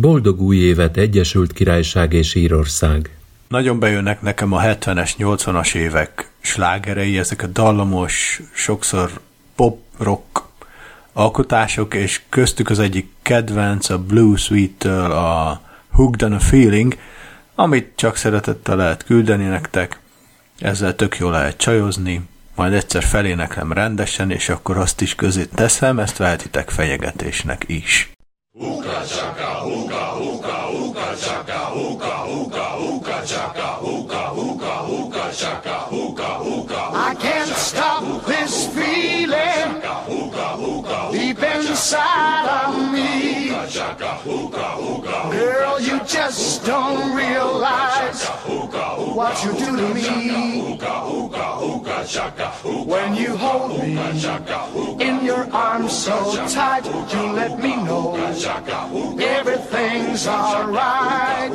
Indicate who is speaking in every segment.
Speaker 1: Boldog új évet Egyesült Királyság és Írország!
Speaker 2: Nagyon bejönnek nekem a 70-es, 80-as évek slágerei, ezek a dallamos, sokszor pop-rock alkotások, és köztük az egyik kedvenc a Blue Sweet-től a Hooked on a Feeling, amit csak szeretettel lehet küldeni nektek, ezzel tök jól lehet csajozni, majd egyszer feléneklem rendesen, és akkor azt is közé teszem, ezt vehetitek fenyegetésnek is. Ooka chaka, ooka, ooka, ooka chaka, ooka, ooka, ooka chaka, ooka, ooka, ooka chaka, ooka, ooka. I can't stop this feeling deep inside of me. Just don't realize what you do to me. When you hold me in your arms so tight, you let me know everything's alright.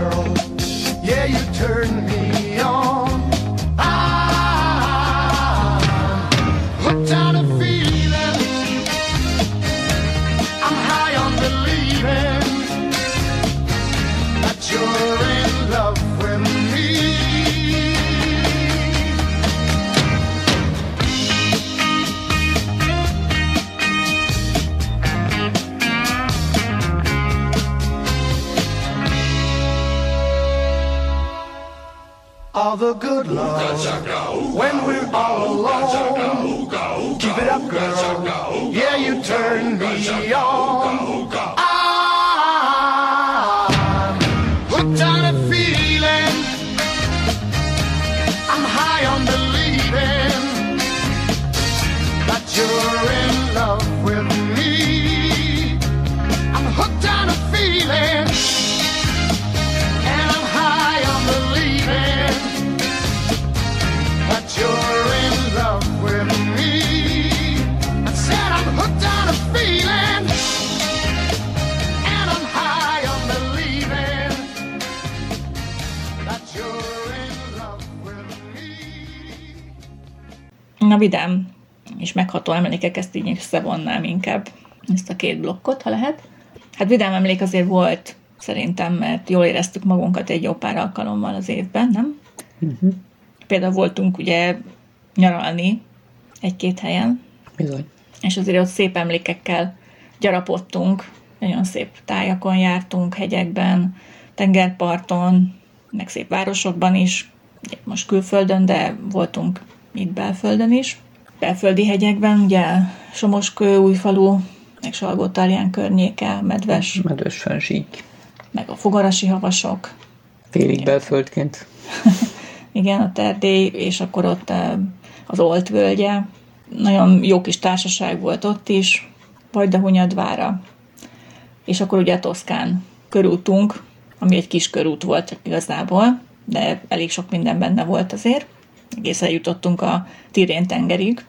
Speaker 2: Girl. Yeah, you turn me on. The good love when we're all alone. Keep it up, girl. Yeah, you turn me on. I'm
Speaker 3: vidám és megható emlékek, ezt így összevonnám inkább, ezt a két blokkot, ha lehet. Hát vidám emlék azért volt, szerintem, mert jól éreztük magunkat egy jó pár alkalommal az évben, nem?
Speaker 4: Uh-huh.
Speaker 3: Például voltunk ugye nyaralni egy-két helyen,
Speaker 4: Bizony.
Speaker 3: és azért ott szép emlékekkel gyarapodtunk, nagyon szép tájakon jártunk, hegyekben, tengerparton, meg szép városokban is, most külföldön, de voltunk itt belföldön is. Belföldi hegyekben, ugye Somoskő, Újfalu, meg salgó környéke, Medves,
Speaker 4: Medves fensík.
Speaker 3: meg a fogarasi havasok,
Speaker 4: Félig belföldként.
Speaker 3: igen, a Terdély, és akkor ott eh, az Olt völgye. Nagyon jó kis társaság volt ott is, Vajdahunyadvára. És akkor ugye a Toszkán körútunk, ami egy kis körút volt igazából, de elég sok minden benne volt azért. Egészen jutottunk a Tirén tengerig,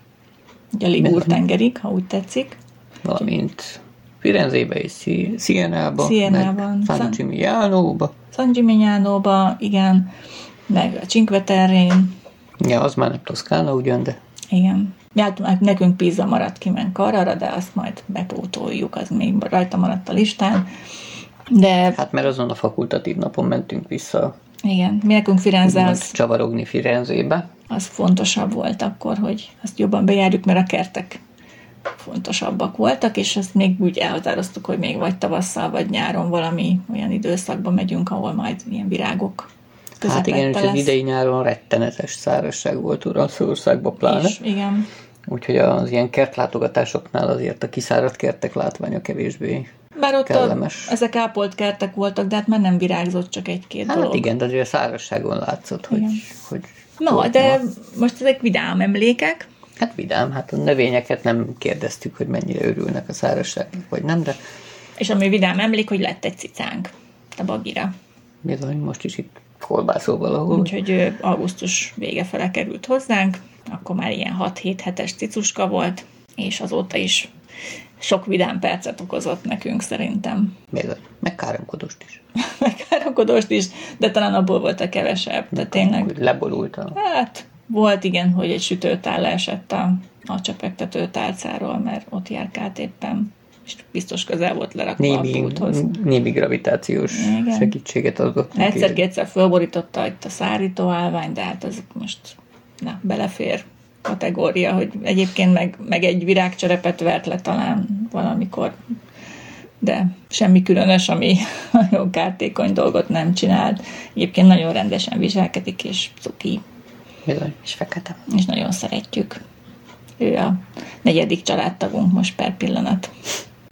Speaker 3: a Ligur tengerig, ha úgy tetszik.
Speaker 4: Valamint Firenzébe és.
Speaker 3: Sienában.
Speaker 4: meg San Gimignanóba.
Speaker 3: San Gimignanóba, igen, meg a Cinque Terrén,
Speaker 4: Ja, az már nem Toszkána ugyan, de
Speaker 3: Igen. Hát hát nekünk pizza maradt ki men Carrara, de azt majd bepótoljuk, az még rajta maradt a listán. De
Speaker 4: hát mert azon a fakultatív napon mentünk vissza
Speaker 3: igen, mi nekünk Firenze az,
Speaker 4: csavarogni Firenzébe.
Speaker 3: az fontosabb volt akkor, hogy azt jobban bejárjuk, mert a kertek fontosabbak voltak, és azt még úgy elhatároztuk, hogy még vagy tavasszal, vagy nyáron valami olyan időszakban megyünk, ahol majd ilyen virágok
Speaker 4: Hát igen, és az idei nyáron rettenetes szárazság volt Oroszországban pláne.
Speaker 3: És, igen.
Speaker 4: Úgyhogy az ilyen kertlátogatásoknál azért a kiszáradt kertek látványa kevésbé.
Speaker 3: Bár ott a,
Speaker 4: Kellemes.
Speaker 3: ezek ápolt kertek voltak, de hát már nem virágzott csak egy-két
Speaker 4: Hát
Speaker 3: dolog.
Speaker 4: igen, de azért a szárazságon látszott, hogy,
Speaker 3: Igen.
Speaker 4: hogy
Speaker 3: Na, de
Speaker 4: ma.
Speaker 3: most ezek vidám emlékek.
Speaker 4: Hát vidám, hát a növényeket nem kérdeztük, hogy mennyire örülnek a szárazságnak, vagy nem, de
Speaker 3: És ami vidám emlék, hogy lett egy cicánk a bagira.
Speaker 4: bizony most is itt kolbászol valahol.
Speaker 3: Úgyhogy augusztus vége fele került hozzánk, akkor már ilyen 6-7 hetes cicuska volt, és azóta is sok vidám percet okozott nekünk szerintem.
Speaker 4: Bizony, meg káromkodost is.
Speaker 3: Megkárokodost is, de talán abból volt a kevesebb. De tényleg,
Speaker 4: leborultam.
Speaker 3: hát volt igen, hogy egy sütőtál leesett a, a csepegtető tálcáról, mert ott járkált éppen, és biztos közel volt lerakva a
Speaker 4: Némi,
Speaker 3: pulthoz.
Speaker 4: némi gravitációs
Speaker 3: Igen.
Speaker 4: segítséget adott.
Speaker 3: Egyszer-kétszer fölborította itt a szárító állvány, de hát ez most na, belefér kategória, hogy egyébként meg, meg egy virágcserepet vert le talán valamikor, de semmi különös, ami nagyon kártékony dolgot nem csinált. Egyébként nagyon rendesen viselkedik, és cuki,
Speaker 4: Bizony, és fekete.
Speaker 3: és nagyon szeretjük. Ő a negyedik családtagunk most per pillanat.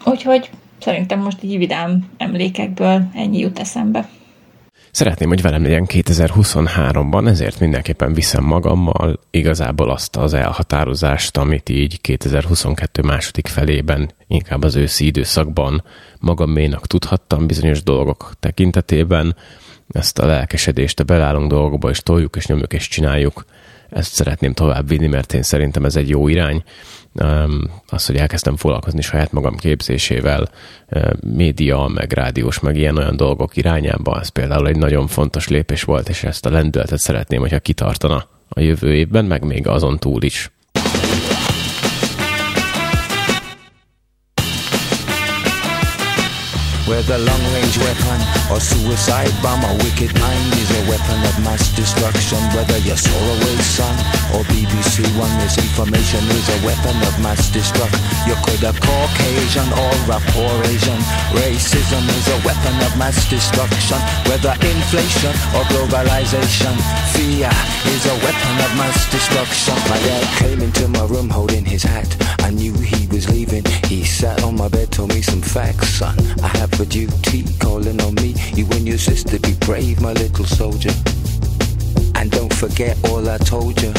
Speaker 3: Úgyhogy szerintem most így vidám emlékekből ennyi jut eszembe.
Speaker 5: Szeretném, hogy velem legyen 2023-ban, ezért mindenképpen viszem magammal igazából azt az elhatározást, amit így 2022 második felében, inkább az őszi időszakban magaménak tudhattam bizonyos dolgok tekintetében. Ezt a lelkesedést a belállunk dolgokba, és toljuk, és nyomjuk, és csináljuk. Ezt szeretném tovább vinni, mert én szerintem ez egy jó irány. Az, hogy elkezdtem foglalkozni saját magam képzésével, média, meg rádiós, meg ilyen-olyan dolgok irányába, ez például egy nagyon fontos lépés volt, és ezt a lendületet szeretném, hogyha kitartana a jövő évben, meg még azon túl is.
Speaker 6: Whether long range weapon or suicide bomb, a wicked mind is a weapon of mass destruction. Whether you're Solarway Sun or BBC One, misinformation is a weapon of mass destruction. You could have Caucasian or a poor Asian. Racism is a weapon of mass destruction. Whether inflation or globalization, fear is a weapon of mass destruction. My dad came into my room holding his hat. I knew he was leaving. He sat on my bed, told me some facts, son. I have a duty calling on me. You and your sister be brave, my little soldier. And don't forget all I told you.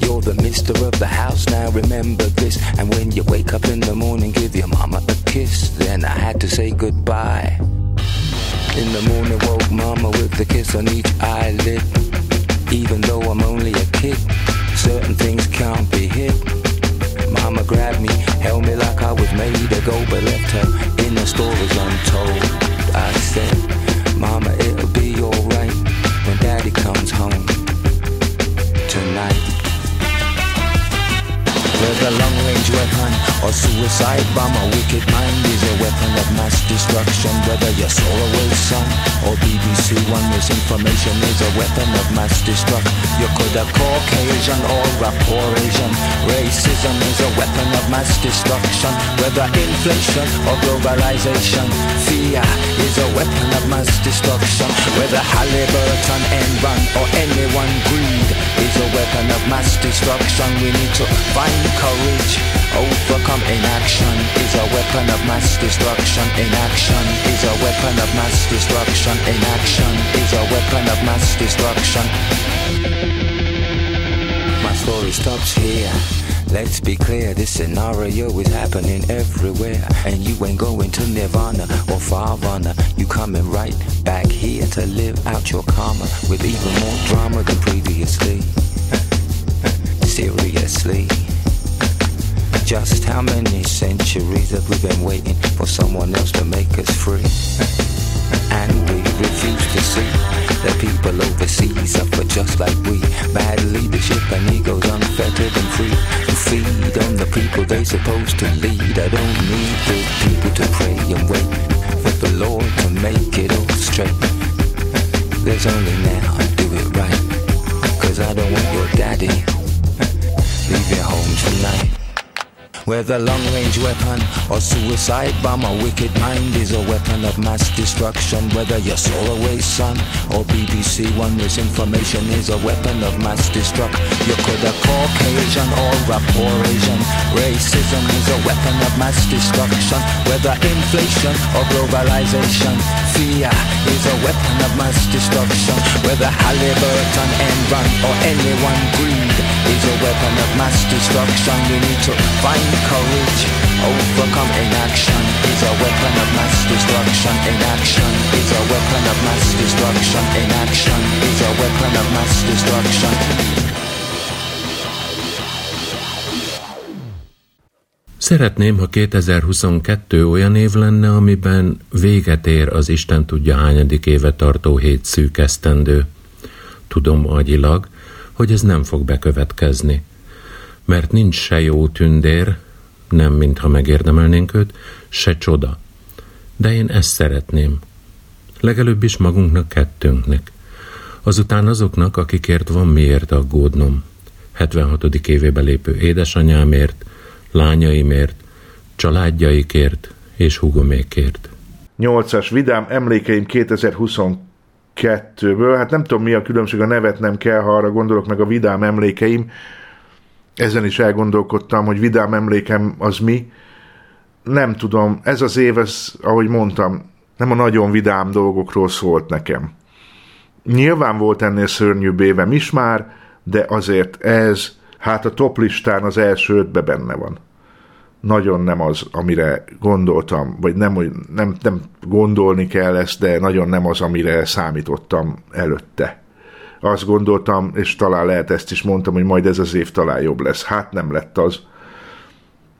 Speaker 6: You're the mister of the house, now remember this. And when you wake up in the morning, give your mama a kiss. Then I had to say goodbye. In the morning, woke mama with a kiss on each eyelid. Even though I'm only a kid, certain things can't be hid. Mama grabbed me, held me like I was made to go, but left her the stories untold. I said, Mama, it'll be alright when Daddy comes home tonight. Whether long range weapon or suicide bomb, a wicked mind is a weapon of mass destruction. Whether you're Solarway Sun or BBC One, misinformation is a weapon of mass destruction. You could have Caucasian or a Asian. Racism is a weapon of mass destruction. Whether inflation or globalization, fear is a weapon of mass destruction. Whether Halliburton, Enron or anyone greed is a weapon of mass destruction. We need to find courage. Overcome inaction is a weapon of mass destruction. Inaction is a weapon of mass destruction. Inaction is a weapon of mass destruction. My story stops here. Let's be clear, this scenario is happening everywhere. And you ain't going to Nirvana or Farvana. You coming right back here to live out your karma with even more drama than previously. Seriously. Just how many centuries have we been waiting for someone else to make us free? And we refuse to see that people overseas suffer just like we. Bad leadership and egos unfettered and free. To feed on the people they supposed to lead. I don't need the people to pray and wait for the Lord to make it all straight. There's only now, do it right. Cause I don't want your daddy your home tonight. Whether long range weapon or suicide bomb, a wicked mind is a weapon of mass destruction. Whether you're Solarway Sun or BBC One, misinformation is a weapon of mass destruction. You could have Caucasian or a Asian. Racism is a weapon of mass destruction. Whether inflation or globalization, fear is a weapon of mass destruction. Whether Halliburton, Enron or anyone greed is a weapon of mass destruction. We need to find courage. Overcome inaction is a weapon of mass destruction. Inaction is a weapon of mass destruction. Inaction is a weapon of mass destruction.
Speaker 1: Szeretném, ha 2022 olyan év lenne, amiben véget ér az Isten tudja hányadik éve tartó hét szűk esztendő. Tudom agyilag, hogy ez nem fog bekövetkezni. Mert nincs se jó tündér, nem mintha megérdemelnénk őt, se csoda. De én ezt szeretném. Legelőbb is magunknak kettőnknek. Azután azoknak, akikért van miért aggódnom. 76. évébe lépő édesanyámért, lányaimért, családjaikért és hugomékért.
Speaker 7: 8-as vidám emlékeim 2022-ből, hát nem tudom mi a különbség, a nevet nem kell, ha arra gondolok meg a vidám emlékeim, ezen is elgondolkodtam, hogy vidám emlékem az mi. Nem tudom, ez az év, ez, ahogy mondtam, nem a nagyon vidám dolgokról szólt nekem. Nyilván volt ennél szörnyűbb évem is már, de azért ez, hát a top listán az első ötbe benne van. Nagyon nem az, amire gondoltam, vagy nem, nem, nem gondolni kell ezt, de nagyon nem az, amire számítottam előtte azt gondoltam, és talán lehet ezt is mondtam, hogy majd ez az év talán jobb lesz. Hát nem lett az.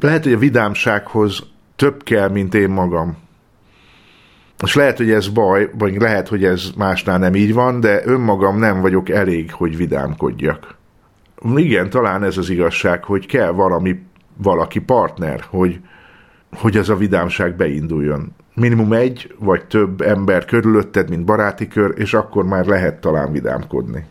Speaker 7: Lehet, hogy a vidámsághoz több kell, mint én magam. És lehet, hogy ez baj, vagy lehet, hogy ez másnál nem így van, de önmagam nem vagyok elég, hogy vidámkodjak. Igen, talán ez az igazság, hogy kell valami, valaki partner, hogy, hogy ez a vidámság beinduljon minimum egy vagy több ember körülötted, mint baráti kör, és akkor már lehet talán vidámkodni.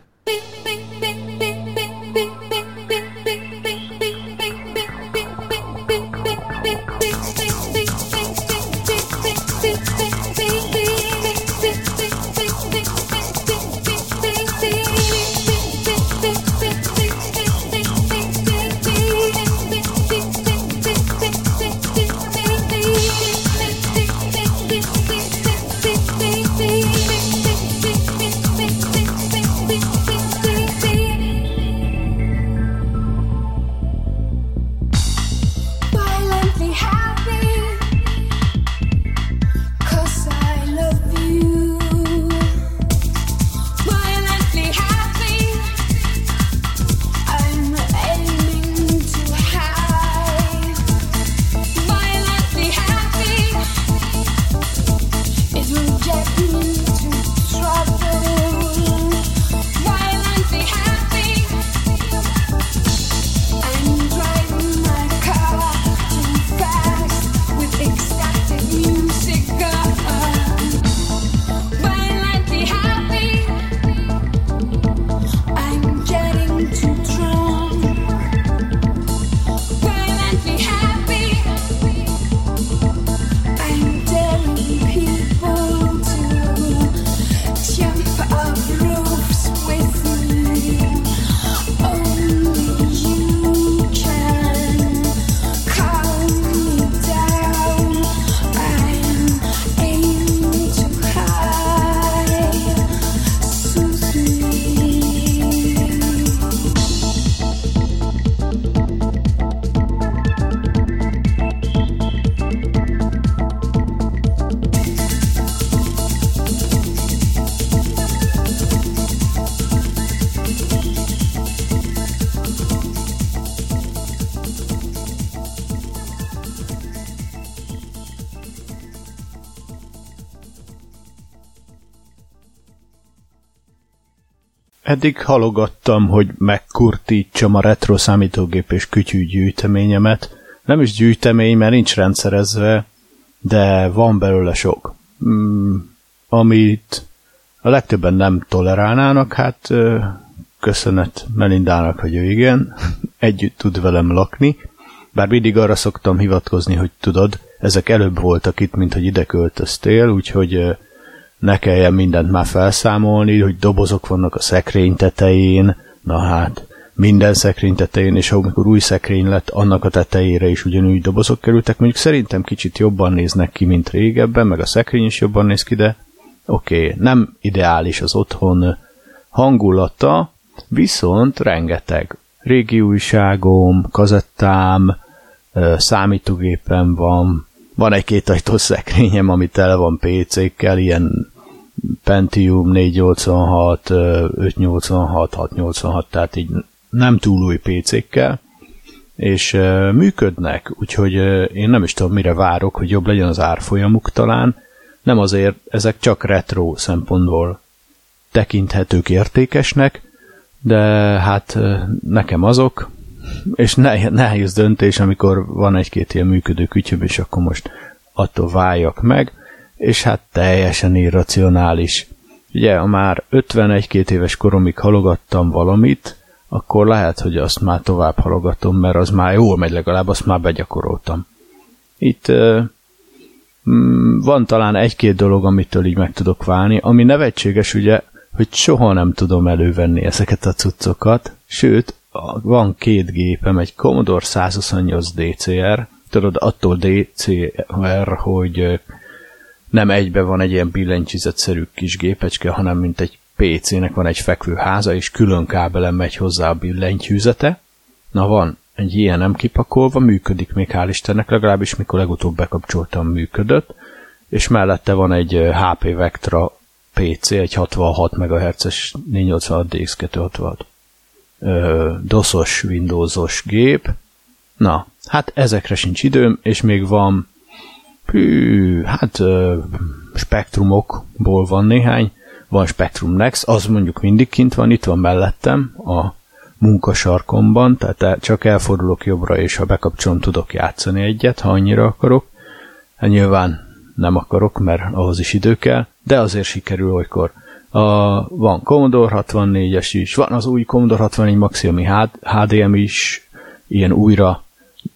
Speaker 8: Eddig halogattam, hogy megkurtítsam a retro számítógép és kütyű gyűjteményemet. Nem is gyűjtemény, mert nincs rendszerezve, de van belőle sok. Mm, amit a legtöbben nem tolerálnának, hát köszönet Melindának, hogy ő igen, együtt tud velem lakni, Bár mindig arra szoktam hivatkozni, hogy tudod, ezek előbb voltak itt, mint hogy ide költöztél, úgyhogy ne kelljen mindent már felszámolni, hogy dobozok vannak a szekrény tetején, na hát, minden szekrény tetején, és amikor új szekrény lett, annak a tetejére is ugyanúgy dobozok kerültek. Mondjuk szerintem kicsit jobban néznek ki, mint régebben, meg a szekrény is jobban néz ki, de oké, okay, nem ideális az otthon hangulata, viszont rengeteg. Régi újságom, kazettám, számítógépem van, van egy két ajtós szekrényem, ami tele van PC-kkel, ilyen Pentium 486, 586, 686, tehát így nem túl új PC-kkel, és működnek, úgyhogy én nem is tudom, mire várok, hogy jobb legyen az árfolyamuk talán, nem azért, ezek csak retro szempontból tekinthetők értékesnek, de hát nekem azok, és nehéz döntés, amikor van egy-két ilyen működő kütyöm, és akkor most attól váljak meg, és hát teljesen irracionális. Ugye, ha már 51-2 éves koromig halogattam valamit, akkor lehet, hogy azt már tovább halogatom, mert az már jól megy, legalább azt már begyakoroltam. Itt uh, van talán egy-két dolog, amitől így meg tudok válni, ami nevetséges ugye, hogy soha nem tudom elővenni ezeket a cuccokat, sőt, van két gépem, egy Commodore 128 DCR, tudod, attól DCR, hogy nem egybe van egy ilyen billentyűzetszerű kis gépecske, hanem mint egy PC-nek van egy fekvő háza, és külön kábelen megy hozzá a billentyűzete. Na van egy ilyen nem kipakolva, működik még hál' Istennek, legalábbis mikor legutóbb bekapcsoltam, működött, és mellette van egy HP Vectra PC, egy 66 MHz-es 486 DX266 DOS-os, Windows-os gép. Na, hát ezekre sincs időm, és még van hű, hát ö, spektrumokból van néhány, van Spectrum Next, az mondjuk mindig kint van, itt van mellettem a munkasarkomban, tehát csak elfordulok jobbra, és ha bekapcsolom, tudok játszani egyet, ha annyira akarok. Hát nyilván nem akarok, mert ahhoz is idő kell, de azért sikerül olykor. A, van Commodore 64-es is, van az új Commodore 64 Maxi, HDM is, ilyen újra,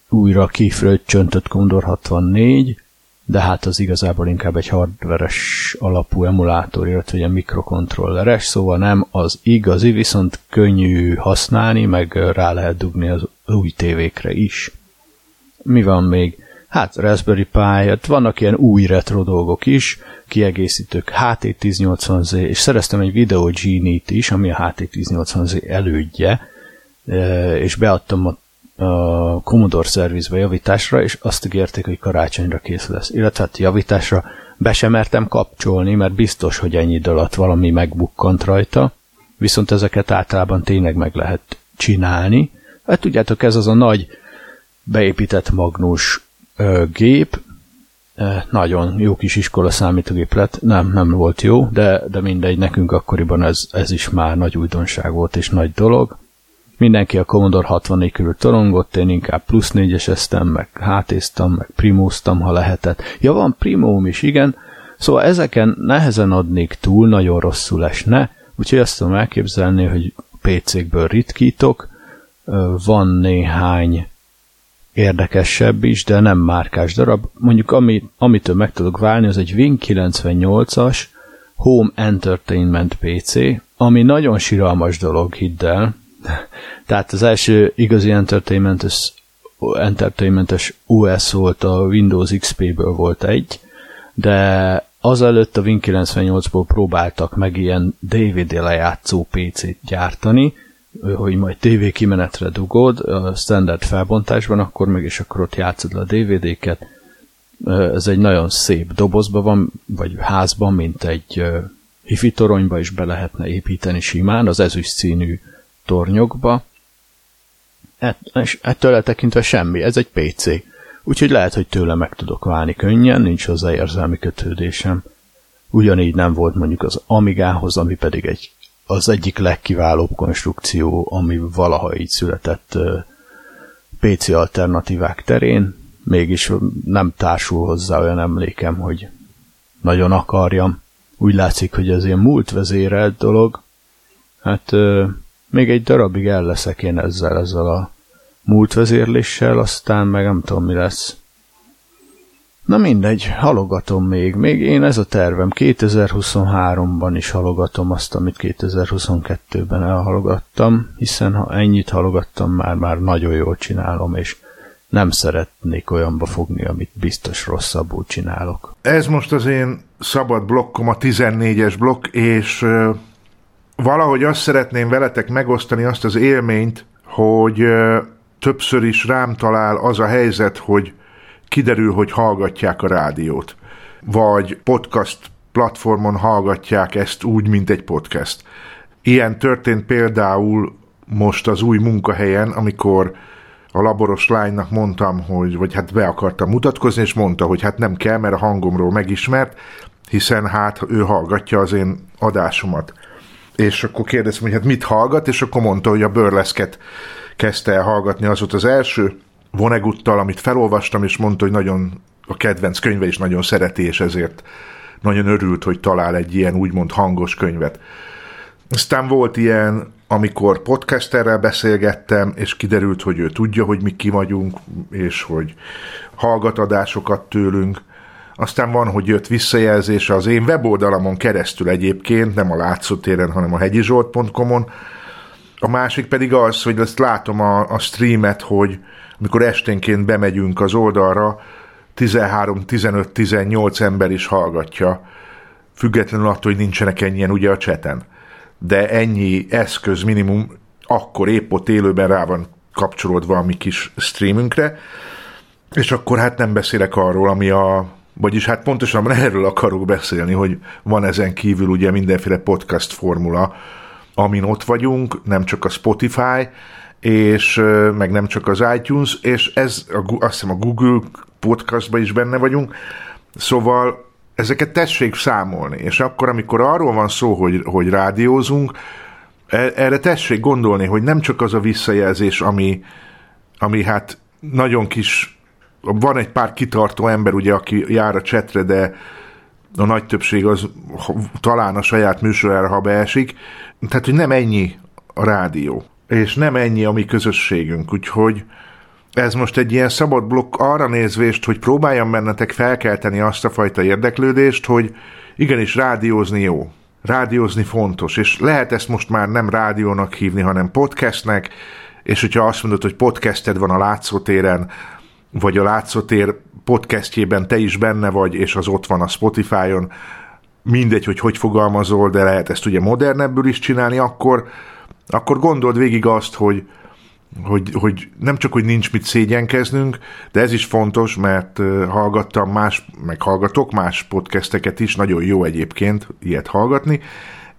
Speaker 8: újra kifröccsöntött Commodore 64, de hát az igazából inkább egy hardveres alapú emulátor, illetve egy mikrokontrolleres, szóval nem az igazi, viszont könnyű használni, meg rá lehet dugni az új tévékre is. Mi van még? Hát Raspberry Pi, hát vannak ilyen új retro dolgok is, kiegészítők HT1080Z, és szereztem egy Video Genie-t is, ami a HT1080Z elődje, e, és beadtam a a Commodore szervizbe javításra, és azt ígérték, hogy karácsonyra kész lesz. Illetve hát javításra be sem mertem kapcsolni, mert biztos, hogy ennyi idő alatt valami megbukkant rajta, viszont ezeket általában tényleg meg lehet csinálni. Hát tudjátok, ez az a nagy beépített magnus ö, gép, nagyon jó kis iskola számítógép lett, nem, nem volt jó, de, de mindegy, nekünk akkoriban ez, ez is már nagy újdonság volt és nagy dolog. Mindenki a Commodore 64 körül torongott, én inkább plusz 4-eseztem, meg hátéztam, meg primóztam, ha lehetett. Ja, van primóm is, igen. Szóval ezeken nehezen adnék túl, nagyon rosszul esne, úgyhogy azt tudom elképzelni, hogy PC-kből ritkítok, van néhány érdekesebb is, de nem márkás darab. Mondjuk ami, amitől meg tudok válni, az egy Win 98-as Home Entertainment PC, ami nagyon siralmas dolog, hidd el, tehát az első igazi entertainmentes, entertainmentes OS volt a Windows XP-ből volt egy, de azelőtt a Win98-ból próbáltak meg ilyen DVD lejátszó PC-t gyártani, hogy majd TV kimenetre dugod a standard felbontásban, akkor meg is akkor ott játszod le a DVD-ket. Ez egy nagyon szép dobozban van, vagy házban, mint egy hifi toronyba is be lehetne építeni simán, az ezüst színű tornyokba, és ettől eltekintve semmi, ez egy PC. Úgyhogy lehet, hogy tőle meg tudok válni könnyen, nincs hozzá érzelmi kötődésem. Ugyanígy nem volt mondjuk az Amigához, ami pedig egy, az egyik legkiválóbb konstrukció, ami valaha így született PC alternatívák terén, mégis nem társul hozzá olyan emlékem, hogy nagyon akarjam. Úgy látszik, hogy ez ilyen múlt vezérelt dolog. Hát még egy darabig el leszek én ezzel, ezzel a múltvezérléssel, aztán meg nem tudom mi lesz. Na mindegy, halogatom még. Még én ez a tervem. 2023-ban is halogatom azt, amit 2022-ben elhalogattam, hiszen ha ennyit halogattam, már, már nagyon jól csinálom, és nem szeretnék olyanba fogni, amit biztos rosszabbul csinálok.
Speaker 7: Ez most az én szabad blokkom, a 14-es blokk, és valahogy azt szeretném veletek megosztani azt az élményt, hogy többször is rám talál az a helyzet, hogy kiderül, hogy hallgatják a rádiót, vagy podcast platformon hallgatják ezt úgy, mint egy podcast. Ilyen történt például most az új munkahelyen, amikor a laboros lánynak mondtam, hogy, vagy hát be akartam mutatkozni, és mondta, hogy hát nem kell, mert a hangomról megismert, hiszen hát ő hallgatja az én adásomat. És akkor kérdeztem, hogy hát mit hallgat, és akkor mondta, hogy a bőrleszket kezdte el hallgatni, az volt az első, Voneguttal, amit felolvastam, és mondta, hogy nagyon a kedvenc könyve is nagyon szereti, és ezért nagyon örült, hogy talál egy ilyen úgymond hangos könyvet. Aztán volt ilyen, amikor podcasterrel beszélgettem, és kiderült, hogy ő tudja, hogy mi ki vagyunk, és hogy hallgatadásokat tőlünk. Aztán van, hogy jött visszajelzése az én weboldalamon keresztül egyébként, nem a látszótéren, hanem a hegyizsolt.com-on. A másik pedig az, hogy ezt látom a, a streamet, hogy amikor esténként bemegyünk az oldalra, 13-15-18 ember is hallgatja, függetlenül attól, hogy nincsenek ennyien ugye a cseten. De ennyi eszköz minimum akkor épp ott élőben rá van kapcsolódva a mi kis streamünkre, és akkor hát nem beszélek arról, ami a vagyis hát pontosan erről akarok beszélni, hogy van ezen kívül ugye mindenféle podcast formula, amin ott vagyunk, nem csak a Spotify, és meg nem csak az iTunes, és ez a, azt hiszem a Google podcastban is benne vagyunk, szóval ezeket tessék számolni, és akkor, amikor arról van szó, hogy, hogy rádiózunk, e, erre tessék gondolni, hogy nem csak az a visszajelzés, ami, ami hát nagyon kis, van egy pár kitartó ember, ugye, aki jár a csetre, de a nagy többség az talán a saját műsorára, ha beesik. Tehát, hogy nem ennyi a rádió és nem ennyi a mi közösségünk, úgyhogy ez most egy ilyen szabad blokk arra nézvést, hogy próbáljam bennetek felkelteni azt a fajta érdeklődést, hogy igenis rádiózni jó, rádiózni fontos, és lehet ezt most már nem rádiónak hívni, hanem podcastnek, és hogyha azt mondod, hogy podcasted van a látszótéren, vagy a látszótér podcastjében te is benne vagy, és az ott van a Spotify-on, mindegy, hogy hogy fogalmazol, de lehet ezt ugye modernebbül is csinálni, akkor akkor gondold végig azt, hogy, hogy, hogy nem csak, hogy nincs mit szégyenkeznünk, de ez is fontos, mert hallgattam más, meg hallgatok más podcasteket is, nagyon jó egyébként ilyet hallgatni,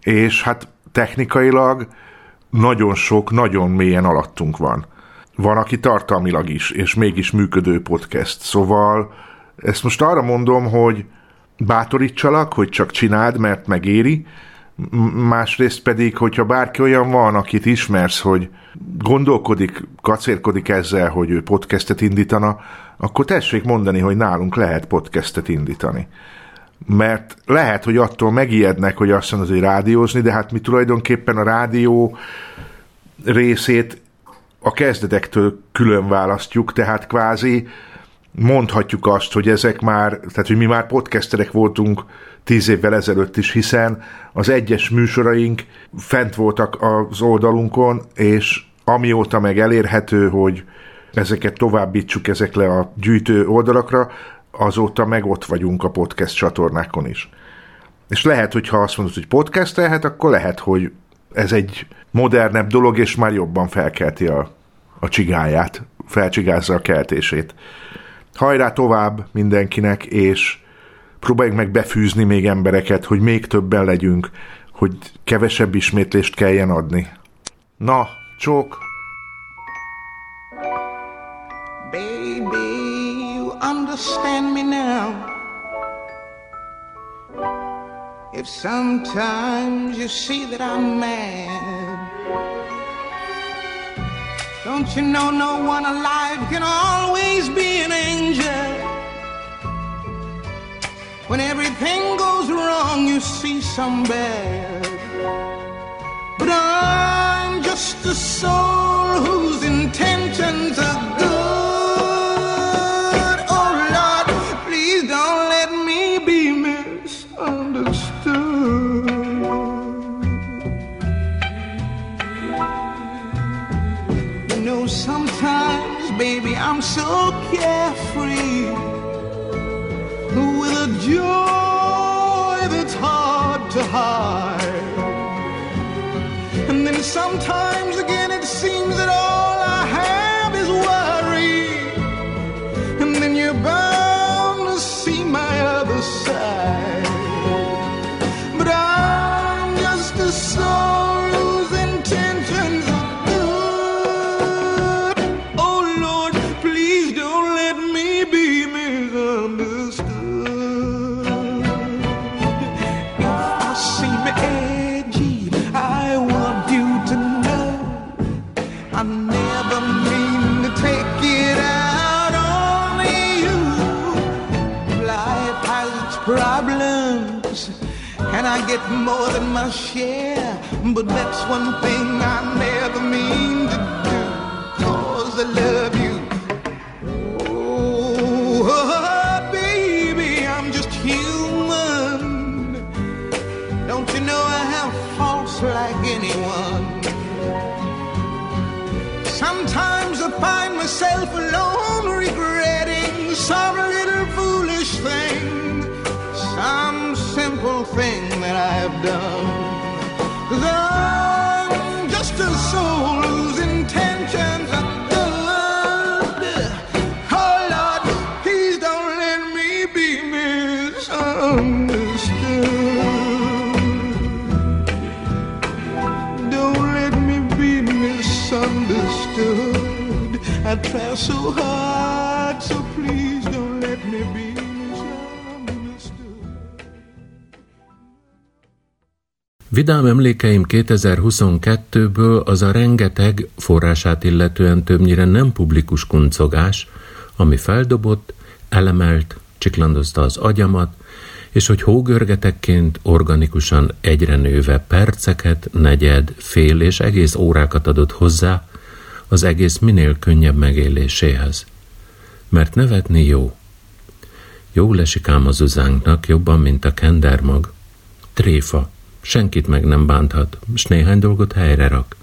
Speaker 7: és hát technikailag nagyon sok, nagyon mélyen alattunk van. Van, aki tartalmilag is, és mégis működő podcast. Szóval ezt most arra mondom, hogy bátorítsalak, hogy csak csináld, mert megéri, másrészt pedig, hogyha bárki olyan van, akit ismersz, hogy gondolkodik, kacérkodik ezzel, hogy ő podcastet indítana, akkor tessék mondani, hogy nálunk lehet podcastet indítani. Mert lehet, hogy attól megijednek, hogy azt mondod, hogy rádiózni, de hát mi tulajdonképpen a rádió részét a kezdetektől külön választjuk, tehát kvázi mondhatjuk azt, hogy ezek már, tehát hogy mi már podcasterek voltunk tíz évvel ezelőtt is, hiszen az egyes műsoraink fent voltak az oldalunkon, és amióta meg elérhető, hogy ezeket továbbítsuk ezekle a gyűjtő oldalakra, azóta meg ott vagyunk a podcast csatornákon is. És lehet, hogy ha azt mondod, hogy podcast lehet, akkor lehet, hogy ez egy modernebb dolog, és már jobban felkelti a, a csigáját, felcsigázza a keltését. Hajrá tovább mindenkinek, és próbáljuk meg befűzni még embereket, hogy még többen legyünk, hogy kevesebb ismétlést kelljen adni. Na, csók! Baby, you understand me now If sometimes you see that I'm mad Don't you know no one alive can always be an angel When everything goes wrong, you see some bad. But I'm just a soul whose intentions
Speaker 2: eyes, baby, I'm so carefree with a joy that's hard to hide. And then sometimes my share, but that's one thing I never mean.
Speaker 1: Vidám emlékeim 2022-ből az a rengeteg forrását illetően többnyire nem publikus kuncogás, ami feldobott, elemelt, csiklandozta az agyamat, és hogy hógörgetekként organikusan egyre nőve perceket, negyed, fél és egész órákat adott hozzá az egész minél könnyebb megéléséhez. Mert nevetni jó. Jó lesik ám az uzánknak jobban, mint a kendermag. Tréfa senkit meg nem bánthat, és néhány dolgot helyre rak.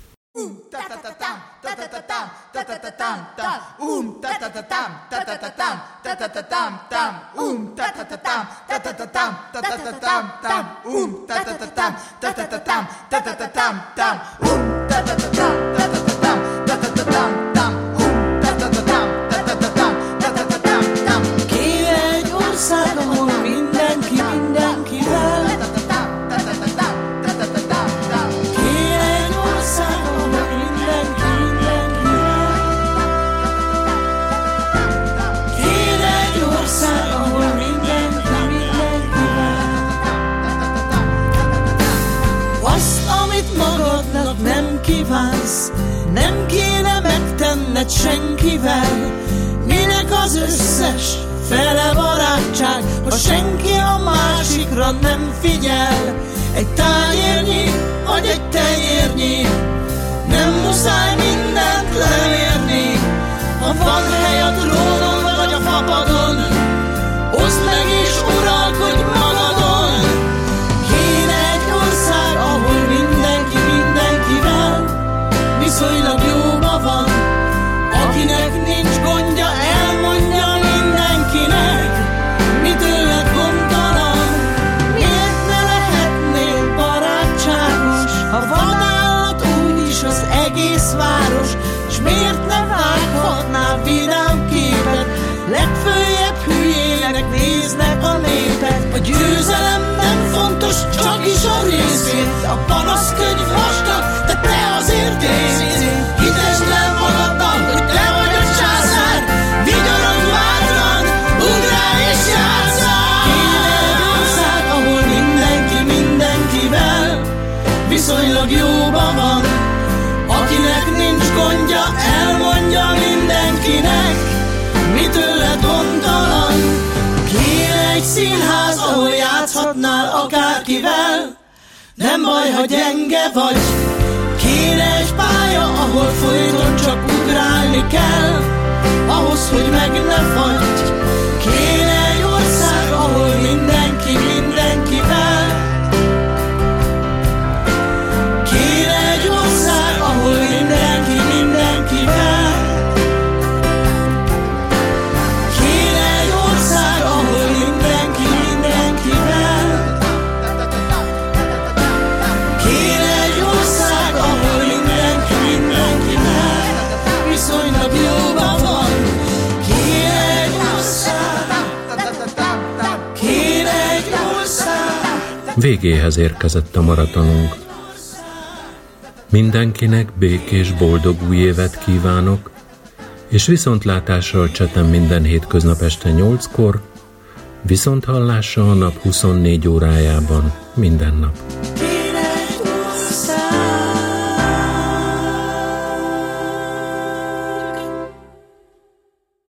Speaker 9: Ki egy ország, ahol sencillas. egy színház, ahol játszhatnál akárkivel. Nem baj, ha gyenge vagy, kéne egy pálya, ahol folyton csak ugrálni kell. Ahhoz, hogy meg ne fagyj, kéne
Speaker 1: Végéhez érkezett a maratonunk. Mindenkinek békés, boldog új évet kívánok, és viszontlátásra csetem minden hétköznap este 8-kor, viszont hallásra a nap 24 órájában minden nap.